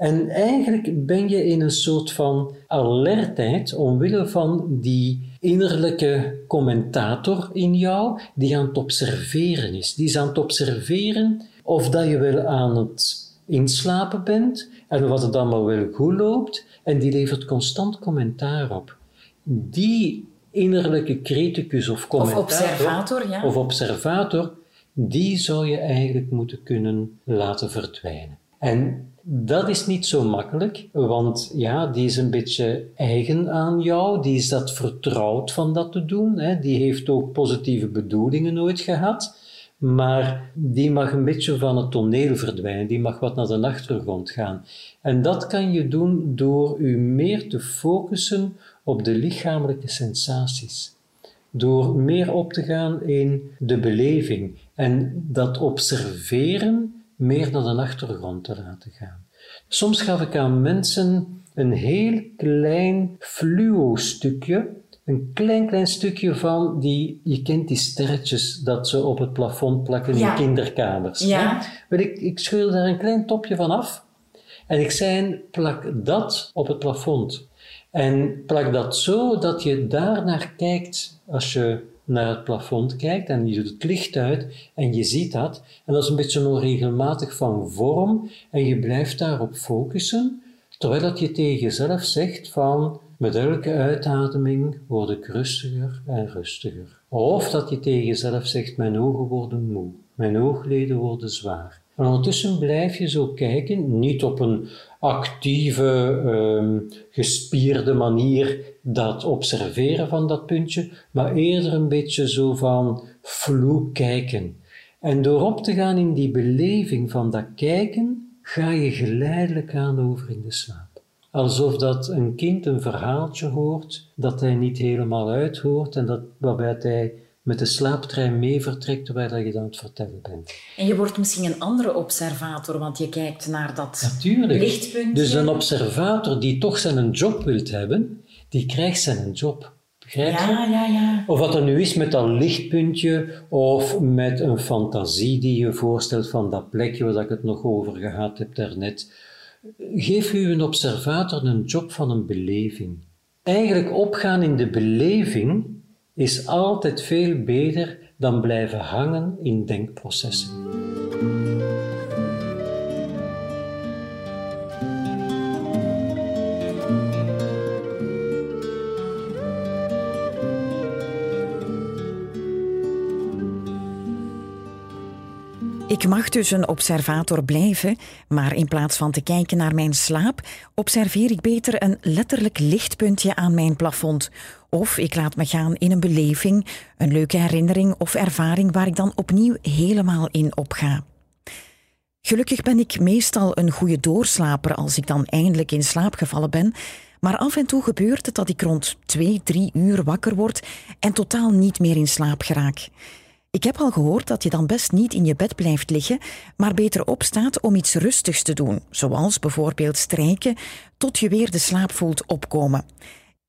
En eigenlijk ben je in een soort van alertheid omwille van die innerlijke commentator in jou die aan het observeren is. Die is aan het observeren of dat je wel aan het inslapen bent en wat het allemaal wel goed loopt en die levert constant commentaar op. Die innerlijke criticus of commentator of observator, ja. of observator, die zou je eigenlijk moeten kunnen laten verdwijnen. En dat is niet zo makkelijk, want ja, die is een beetje eigen aan jou, die is dat vertrouwd van dat te doen, hè. die heeft ook positieve bedoelingen nooit gehad, maar die mag een beetje van het toneel verdwijnen, die mag wat naar de achtergrond gaan. En dat kan je doen door u meer te focussen op de lichamelijke sensaties. Door meer op te gaan in de beleving en dat observeren meer naar de achtergrond te laten gaan. Soms gaf ik aan mensen een heel klein fluo-stukje, een klein klein stukje van die, je kent die sterretjes dat ze op het plafond plakken in kinderkamers. Ja. Hè? Ik, ik scheur daar een klein topje van af en ik zei, plak dat op het plafond. En plak dat zo dat je daar naar kijkt als je naar het plafond kijkt en je doet het licht uit en je ziet dat. En dat is een beetje onregelmatig van vorm en je blijft daarop focussen, terwijl dat je tegen jezelf zegt van met elke uitademing word ik rustiger en rustiger. Of dat je tegen jezelf zegt mijn ogen worden moe, mijn oogleden worden zwaar. En ondertussen blijf je zo kijken, niet op een actieve, um, gespierde manier dat observeren van dat puntje, maar eerder een beetje zo van vloek kijken. En door op te gaan in die beleving van dat kijken, ga je geleidelijk aan over in de slaap. Alsof dat een kind een verhaaltje hoort dat hij niet helemaal uithoort en dat, waarbij hij met de slaaptrein mee vertrekt terwijl je dan het vertellen bent. En je wordt misschien een andere observator, want je kijkt naar dat Natuurlijk. lichtpuntje. Dus een observator die toch zijn job wilt hebben, die krijgt zijn job. Begrijp je? Ja, ja, ja. Of wat er nu is met dat lichtpuntje, of met een fantasie die je voorstelt van dat plekje waar ik het nog over gehad heb daarnet. Geef u een observator een job van een beleving. Eigenlijk opgaan in de beleving is altijd veel beter dan blijven hangen in denkprocessen. Mag dus een observator blijven, maar in plaats van te kijken naar mijn slaap, observeer ik beter een letterlijk lichtpuntje aan mijn plafond. Of ik laat me gaan in een beleving, een leuke herinnering of ervaring waar ik dan opnieuw helemaal in opga. Gelukkig ben ik meestal een goede doorslaper als ik dan eindelijk in slaap gevallen ben, maar af en toe gebeurt het dat ik rond twee, drie uur wakker word en totaal niet meer in slaap geraak. Ik heb al gehoord dat je dan best niet in je bed blijft liggen, maar beter opstaat om iets rustigs te doen, zoals bijvoorbeeld strijken, tot je weer de slaap voelt opkomen.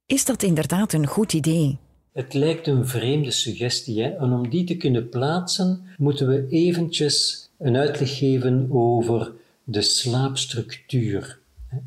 Is dat inderdaad een goed idee? Het lijkt een vreemde suggestie, hè? en om die te kunnen plaatsen, moeten we eventjes een uitleg geven over de slaapstructuur.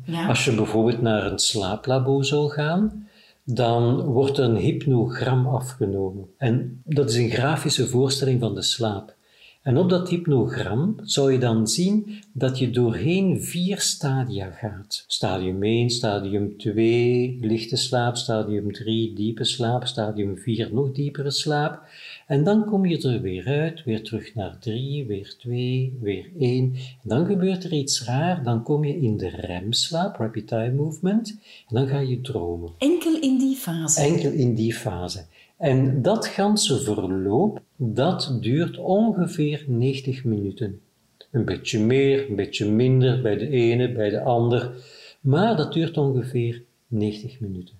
Ja. Als je bijvoorbeeld naar een slaaplabo zou gaan, dan wordt een hypnogram afgenomen. En dat is een grafische voorstelling van de slaap. En op dat hypnogram zou je dan zien dat je doorheen vier stadia gaat. Stadium 1, stadium 2, lichte slaap, stadium 3, diepe slaap, stadium 4, nog diepere slaap. En dan kom je er weer uit, weer terug naar 3, weer 2, weer 1. En dan gebeurt er iets raar, dan kom je in de remslaap, rapid eye movement, en dan ga je dromen. Enkel in die fase. Enkel in die fase. En dat ganse verloop, dat duurt ongeveer 90 minuten. Een beetje meer, een beetje minder bij de ene, bij de ander. Maar dat duurt ongeveer 90 minuten.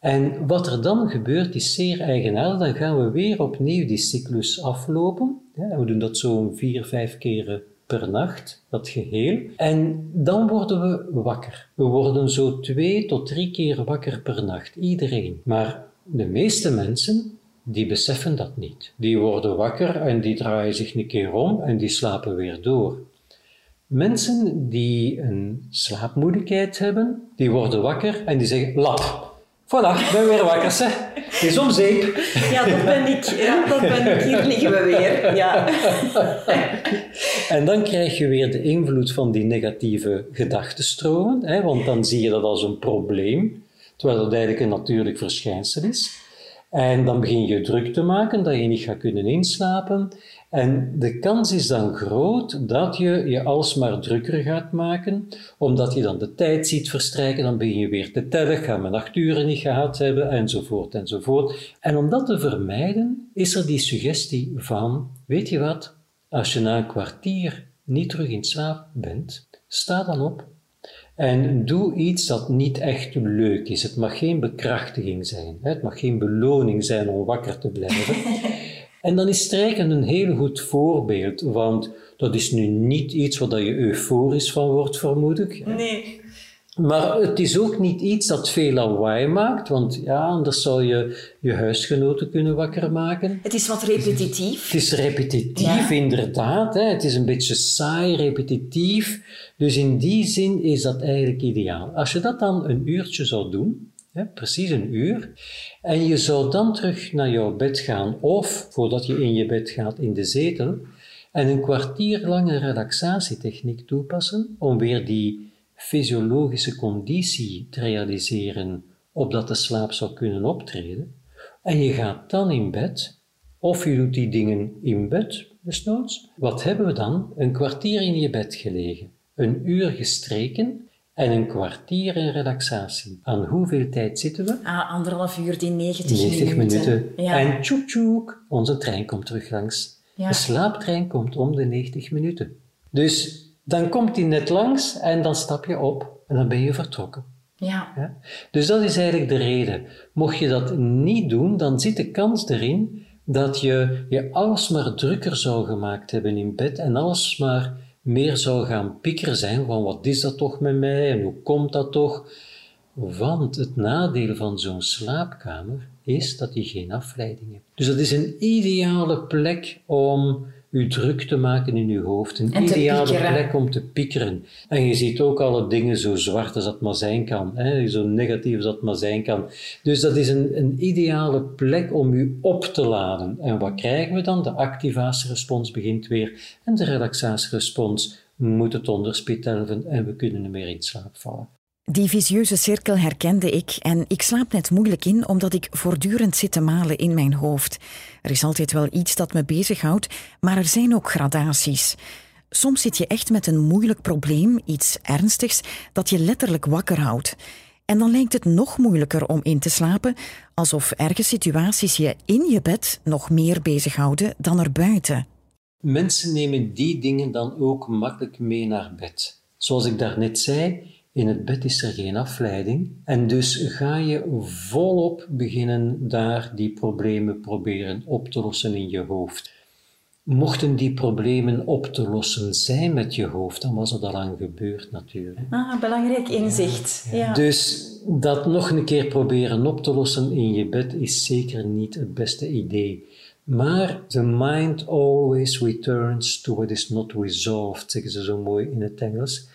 En wat er dan gebeurt is zeer eigenaardig. Dan gaan we weer opnieuw die cyclus aflopen. we doen dat zo'n vier, vijf keren per nacht, dat geheel. En dan worden we wakker. We worden zo twee tot drie keer wakker per nacht, iedereen. Maar de meeste mensen, die beseffen dat niet. Die worden wakker en die draaien zich een keer om en die slapen weer door. Mensen die een slaapmoeilijkheid hebben, die worden wakker en die zeggen, lap, Voilà, ik ben weer wakker, hè. Het is om zeep. Ja, dat ben ik. Ja, dat ben ik. Hier liggen we weer. Ja. En dan krijg je weer de invloed van die negatieve gedachtenstromen, hè, want dan zie je dat als een probleem, terwijl dat eigenlijk een natuurlijk verschijnsel is. En dan begin je druk te maken dat je niet gaat kunnen inslapen. En de kans is dan groot dat je je alsmaar drukker gaat maken, omdat je dan de tijd ziet verstrijken, dan begin je weer te tellen, gaan we acht uren niet gehad hebben, enzovoort, enzovoort. En om dat te vermijden, is er die suggestie van, weet je wat, als je na een kwartier niet terug in slaap bent, sta dan op en doe iets dat niet echt leuk is. Het mag geen bekrachtiging zijn. Het mag geen beloning zijn om wakker te blijven. (laughs) En dan is strijken een heel goed voorbeeld, want dat is nu niet iets waar je euforisch van wordt, vermoed ik. Nee. Maar het is ook niet iets dat veel lawaai maakt, want ja, anders zou je je huisgenoten kunnen wakker maken. Het is wat repetitief. Het is repetitief, inderdaad. Hè. Het is een beetje saai, repetitief. Dus in die zin is dat eigenlijk ideaal. Als je dat dan een uurtje zou doen, precies een uur, en je zou dan terug naar jouw bed gaan, of voordat je in je bed gaat in de zetel, en een kwartier lang een relaxatietechniek toepassen om weer die fysiologische conditie te realiseren opdat de slaap zou kunnen optreden, en je gaat dan in bed, of je doet die dingen in bed, desnoods, wat hebben we dan? Een kwartier in je bed gelegen, een uur gestreken en een kwartier in relaxatie. Aan hoeveel tijd zitten we? Ah, anderhalf uur, die 90, 90 minuten. En tjoek tjoek, onze trein komt terug langs. De slaaptrein komt om de 90 minuten. Dus dan komt hij net langs en dan stap je op en dan ben je vertrokken. Ja. ja. Dus dat is eigenlijk de reden. Mocht je dat niet doen, dan zit de kans erin dat je je alsmaar drukker zou gemaakt hebben in bed en alsmaar meer zou gaan piekeren zijn van wat is dat toch met mij en hoe komt dat toch? Want het nadeel van zo'n slaapkamer is dat je geen afleiding hebt. Dus dat is een ideale plek om u druk te maken in uw hoofd. Een ideale plek om te piekeren. En je ziet ook alle dingen zo zwart als dat maar zijn kan. Hè? Zo negatief als dat maar zijn kan. Dus dat is een, een ideale plek om u op te laden. En wat krijgen we dan? De activatierespons begint weer. En de relaxatierespons moet het onderspit helpen en we kunnen weer in slaap vallen. Die visieuze cirkel herkende ik en ik slaap net moeilijk in omdat ik voortdurend zit te malen in mijn hoofd. Er is altijd wel iets dat me bezighoudt, maar er zijn ook gradaties. Soms zit je echt met een moeilijk probleem, iets ernstigs, dat je letterlijk wakker houdt. En dan lijkt het nog moeilijker om in te slapen, alsof erge situaties je in je bed nog meer bezighouden dan erbuiten. Mensen nemen die dingen dan ook makkelijk mee naar bed. Zoals ik daarnet zei, in het bed is er geen afleiding en dus ga je volop beginnen daar die problemen proberen op te lossen in je hoofd. Mochten die problemen op te lossen zijn met je hoofd, dan was het al lang gebeurd natuurlijk. Ah, belangrijk inzicht. Ja, Dus dat nog een keer proberen op te lossen in je bed is zeker niet het beste idee. Maar the mind always returns to what is not resolved, zeggen ze zo mooi in het Engels.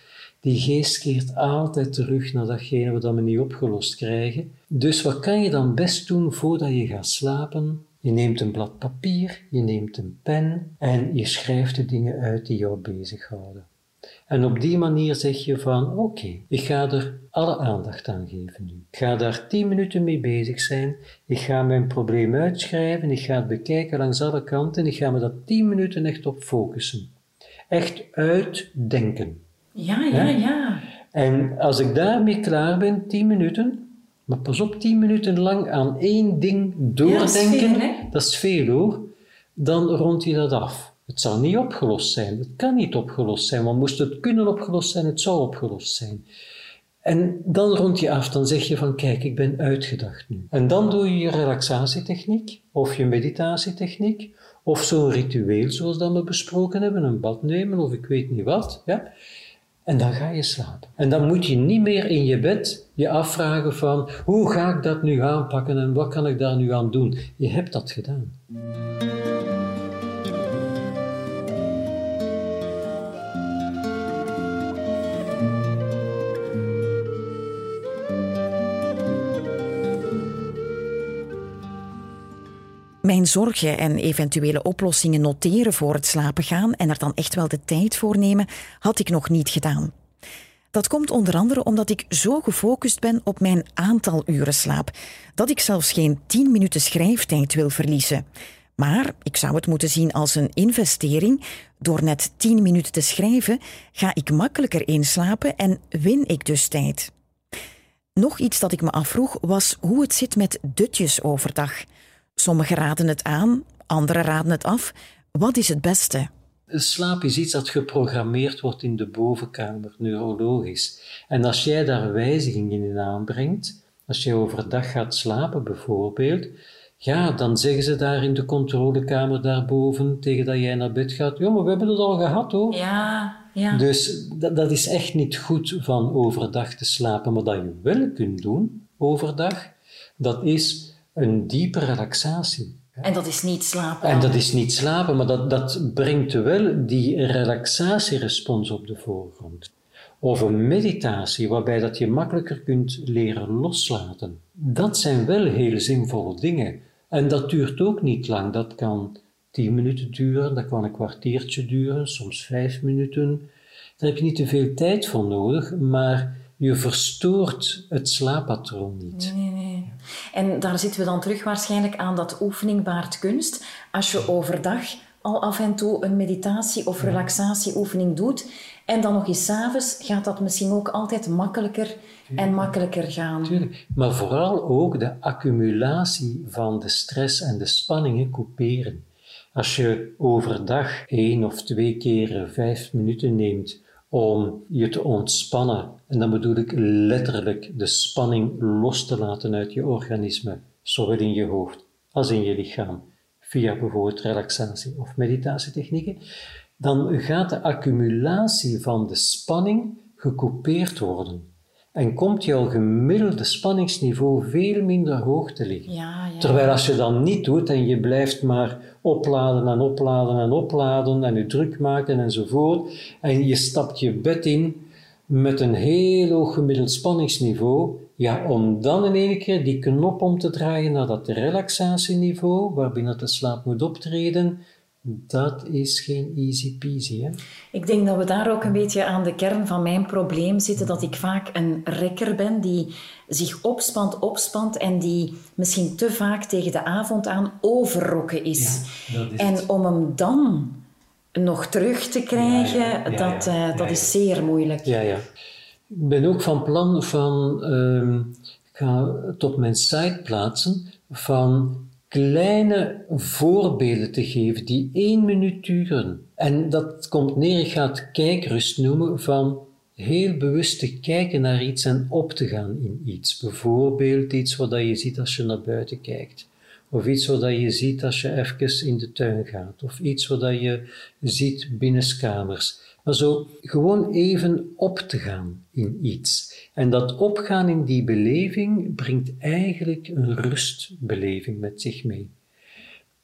Die geest keert altijd terug naar datgene wat we niet opgelost krijgen. Dus wat kan je dan best doen voordat je gaat slapen? Je neemt een blad papier, je neemt een pen en je schrijft de dingen uit die jou bezighouden. En op die manier zeg je van oké, ik ga er alle aandacht aan geven nu. Ik ga daar tien minuten mee bezig zijn. Ik ga mijn probleem uitschrijven. Ik ga het bekijken langs alle kanten. Ik ga me daar tien minuten echt op focussen. Echt uitdenken. Ja, ja, ja. En als ik daarmee klaar ben, tien minuten, maar pas op, tien minuten lang aan één ding doordenken, dat is veel, hoor, dan rond je dat af. Het zal niet opgelost zijn. Het kan niet opgelost zijn, want moest het kunnen opgelost zijn, het zou opgelost zijn. En dan rond je af, dan zeg je van kijk, ik ben uitgedacht nu. En dan doe je je relaxatietechniek of je meditatietechniek of zo'n ritueel zoals dat we besproken hebben, een bad nemen of ik weet niet wat. Ja? En dan ga je slapen. En dan moet je niet meer in je bed je afvragen van hoe ga ik dat nu aanpakken en wat kan ik daar nu aan doen. Je hebt dat gedaan. Mijn zorgen en eventuele oplossingen noteren voor het slapen gaan en er dan echt wel de tijd voor nemen, had ik nog niet gedaan. Dat komt onder andere omdat ik zo gefocust ben op mijn aantal uren slaap, dat ik zelfs geen 10 minuten schrijftijd wil verliezen. Maar ik zou het moeten zien als een investering. Door net 10 minuten te schrijven ga ik makkelijker inslapen en win ik dus tijd. Nog iets dat ik me afvroeg was hoe het zit met dutjes overdag. Sommigen raden het aan, anderen raden het af. Wat is het beste? Slaap is iets dat geprogrammeerd wordt in de bovenkamer, neurologisch. En als jij daar wijzigingen in aanbrengt, als je overdag gaat slapen bijvoorbeeld, ja, dan zeggen ze daar in de controlekamer daarboven, tegen dat jij naar bed gaat, ja, maar we hebben het al gehad hoor. Ja, ja. Dus dat, dat is echt niet goed van overdag te slapen. Maar dat je wel kunt doen overdag, dat is een diepe relaxatie. En dat is niet slapen. En dat is niet slapen, maar dat, dat brengt wel die relaxatierespons op de voorgrond. Of een meditatie waarbij dat je makkelijker kunt leren loslaten. Dat zijn wel heel zinvolle dingen. En dat duurt ook niet lang. Dat kan tien minuten duren, dat kan een kwartiertje duren, soms vijf minuten. Daar heb je niet te veel tijd voor nodig, maar je verstoort het slaappatroon niet. Nee, nee. En daar zitten we dan terug waarschijnlijk aan dat oefening baart kunst. Als je overdag al af en toe een meditatie- of relaxatieoefening doet en dan nog eens s'avonds, gaat dat misschien ook altijd makkelijker en makkelijker gaan. Tuurlijk. Maar vooral ook de accumulatie van de stress en de spanningen couperen. Als je overdag één of twee keer vijf minuten neemt om je te ontspannen. En dan bedoel ik letterlijk de spanning los te laten uit je organisme, zowel in je hoofd als in je lichaam, via bijvoorbeeld relaxatie of meditatietechnieken. Dan gaat de accumulatie van de spanning gecoupeerd worden en komt jouw gemiddelde spanningsniveau veel minder hoog te liggen. Ja, ja. Terwijl als je dat niet doet en je blijft maar opladen en opladen en opladen en je druk maken enzovoort, en je stapt je bed in met een heel hoog gemiddeld spanningsniveau, ja, om dan in één keer die knop om te draaien naar dat relaxatieniveau, waarbinnen de slaap moet optreden, dat is geen easy peasy. Hè? Ik denk dat we daar ook een beetje aan de kern van mijn probleem zitten. Dat ik vaak een rekker ben die zich opspant, opspant en die misschien te vaak tegen de avond aan overrokken is. Ja, is en om hem dan nog terug te krijgen, Ja, ja, ja, dat, eh, dat is zeer moeilijk. Ja, ja. Ik ben ook van plan van, ehm, ik ga het op mijn site plaatsen, van kleine voorbeelden te geven die één minuut duren. En dat komt neer, ik ga het kijkrust noemen, van heel bewust te kijken naar iets en op te gaan in iets. Bijvoorbeeld iets wat je ziet als je naar buiten kijkt. Of iets wat je ziet als je even in de tuin gaat. Of iets wat je ziet binnenskamers. Maar zo gewoon even op te gaan in iets. En dat opgaan in die beleving brengt eigenlijk een rustbeleving met zich mee.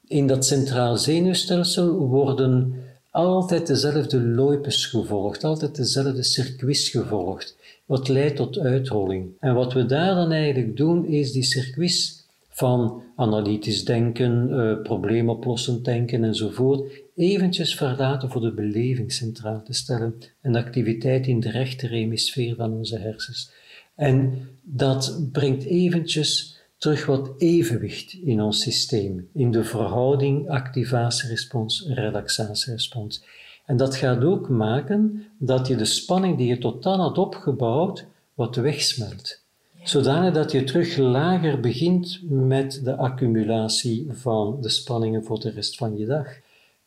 In dat centraal zenuwstelsel worden altijd dezelfde loipes gevolgd, altijd dezelfde circuits gevolgd, wat leidt tot uitholling. En wat we daar dan eigenlijk doen, is die circuits van analytisch denken, eh, probleemoplossend denken enzovoort, eventjes verlaten voor de beleving centraal te stellen, een activiteit in de rechter hemisfeer van onze hersens. En dat brengt eventjes terug wat evenwicht in ons systeem, in de verhouding activatierespons, relaxatierespons. En dat gaat ook maken dat je de spanning die je tot dan had opgebouwd, wat wegsmelt. Zodanig dat je terug lager begint met de accumulatie van de spanningen voor de rest van je dag.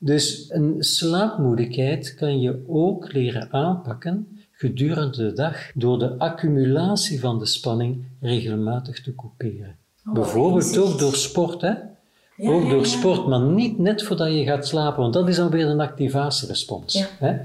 Dus een slaapmoedigheid kan je ook leren aanpakken gedurende de dag door de accumulatie van de spanning regelmatig te couperen. Oh, Bijvoorbeeld ook door sport, hè? ook door sport, maar niet net voordat je gaat slapen, want dat is dan weer een activatierespons. Hè?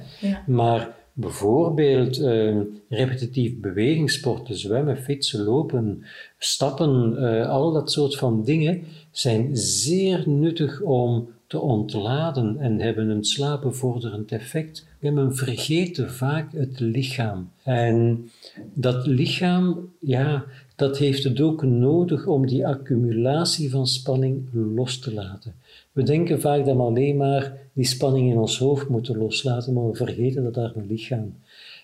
Maar bijvoorbeeld uh, repetitief bewegingssporten, zwemmen, fietsen, lopen, stappen, uh, al dat soort van dingen zijn zeer nuttig om te ontladen en hebben een slapenvorderend effect. Men vergeten vaak het lichaam. En dat lichaam, ja, dat heeft het ook nodig om die accumulatie van spanning los te laten. We denken vaak dat we alleen maar die spanning in ons hoofd moeten loslaten, maar we vergeten dat daar een lichaam.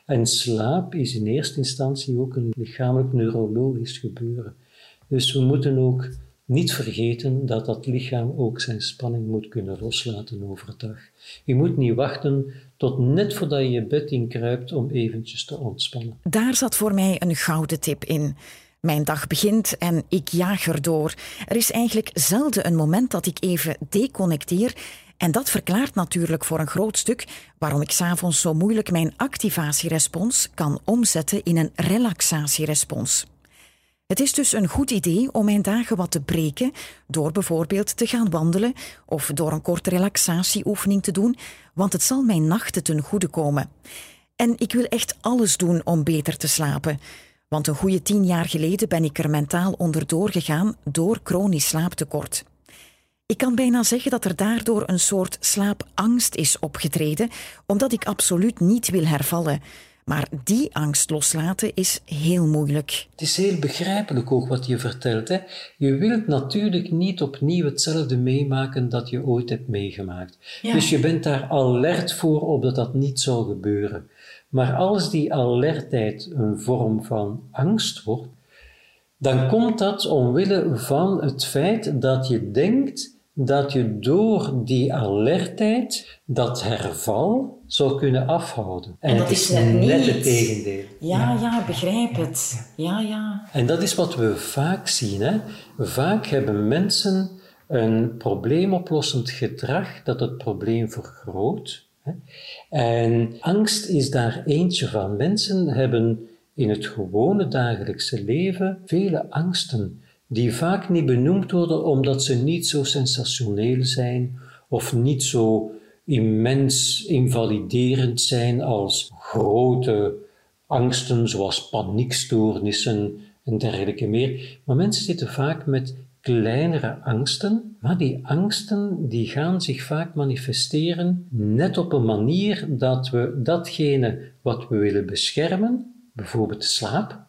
En slaap is in eerste instantie ook een lichamelijk neurologisch gebeuren. Dus we moeten ook niet vergeten dat dat lichaam ook zijn spanning moet kunnen loslaten overdag. Je moet niet wachten tot net voordat je je bed inkruipt om eventjes te ontspannen. Daar zat voor mij een gouden tip in. Mijn dag begint en ik jaag erdoor. Er is eigenlijk zelden een moment dat ik even deconnecteer. En dat verklaart natuurlijk voor een groot stuk waarom ik s'avonds zo moeilijk mijn activatierespons kan omzetten in een relaxatierespons. Het is dus een goed idee om mijn dagen wat te breken door bijvoorbeeld te gaan wandelen of door een korte relaxatieoefening te doen, want het zal mijn nachten ten goede komen. En ik wil echt alles doen om beter te slapen. Want een goede tien jaar geleden ben ik er mentaal onderdoor gegaan door chronisch slaaptekort. Ik kan bijna zeggen dat er daardoor een soort slaapangst is opgetreden, omdat ik absoluut niet wil hervallen. Maar die angst loslaten is heel moeilijk. Het is heel begrijpelijk ook wat je vertelt. Hè? Je wilt natuurlijk niet opnieuw hetzelfde meemaken dat je ooit hebt meegemaakt. Dus je bent daar alert voor op dat dat niet zal gebeuren. Maar als die alertheid een vorm van angst wordt, dan komt dat omwille van het feit dat je denkt dat je door die alertheid dat herval zou kunnen afhouden. En, dat is net, net het tegendeel. Ja, ja, begrijp het. Ja, ja. En dat is wat we vaak zien. Hè? Vaak hebben mensen een probleemoplossend gedrag dat het probleem vergroot. Hè? En angst is daar eentje van. Mensen hebben in het gewone dagelijkse leven vele angsten die vaak niet benoemd worden omdat ze niet zo sensationeel zijn of niet zo immens invaliderend zijn als grote angsten zoals paniekstoornissen en dergelijke meer. Maar mensen zitten vaak met kleinere angsten, maar die angsten die gaan zich vaak manifesteren net op een manier dat we datgene wat we willen beschermen, bijvoorbeeld slaap,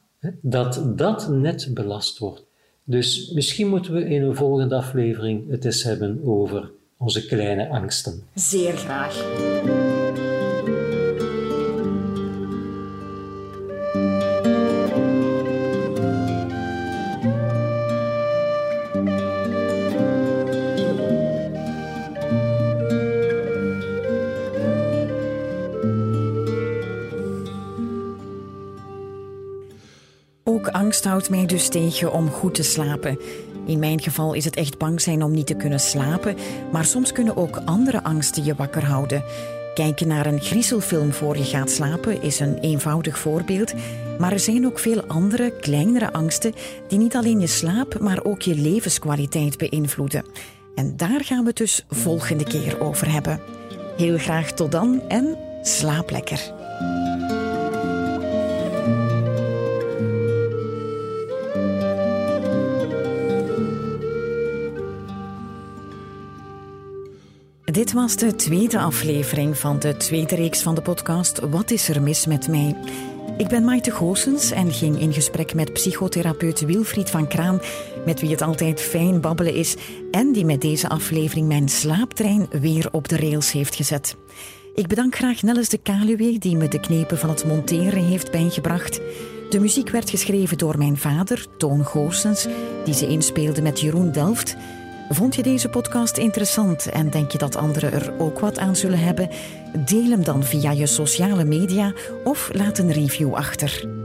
dat dat net belast wordt. Dus misschien moeten we in een volgende aflevering het eens hebben over onze kleine angsten. Zeer graag. Houdt mij dus tegen om goed te slapen. In mijn geval is het echt bang zijn om niet te kunnen slapen, maar soms kunnen ook andere angsten je wakker houden. Kijken naar een griezelfilm voor je gaat slapen is een eenvoudig voorbeeld, maar er zijn ook veel andere, kleinere angsten die niet alleen je slaap, maar ook je levenskwaliteit beïnvloeden. En daar gaan we het dus volgende keer over hebben. Heel graag tot dan en slaap lekker. Dit was de tweede aflevering van de tweede reeks van de podcast Wat is er mis met mij? Ik ben Maite Goossens en ging in gesprek met psychotherapeut Wilfried van Kraan, met wie het altijd fijn babbelen is en die met deze aflevering mijn slaaptrein weer op de rails heeft gezet. Ik bedank graag Nelles de Kaluwe, die me de knepen van het monteren heeft bijgebracht. De muziek werd geschreven door mijn vader, Toon Goossens, die ze inspeelde met Jeroen Delft. Vond je deze podcast interessant en denk je dat anderen er ook wat aan zullen hebben? Deel hem dan via je sociale media of laat een review achter.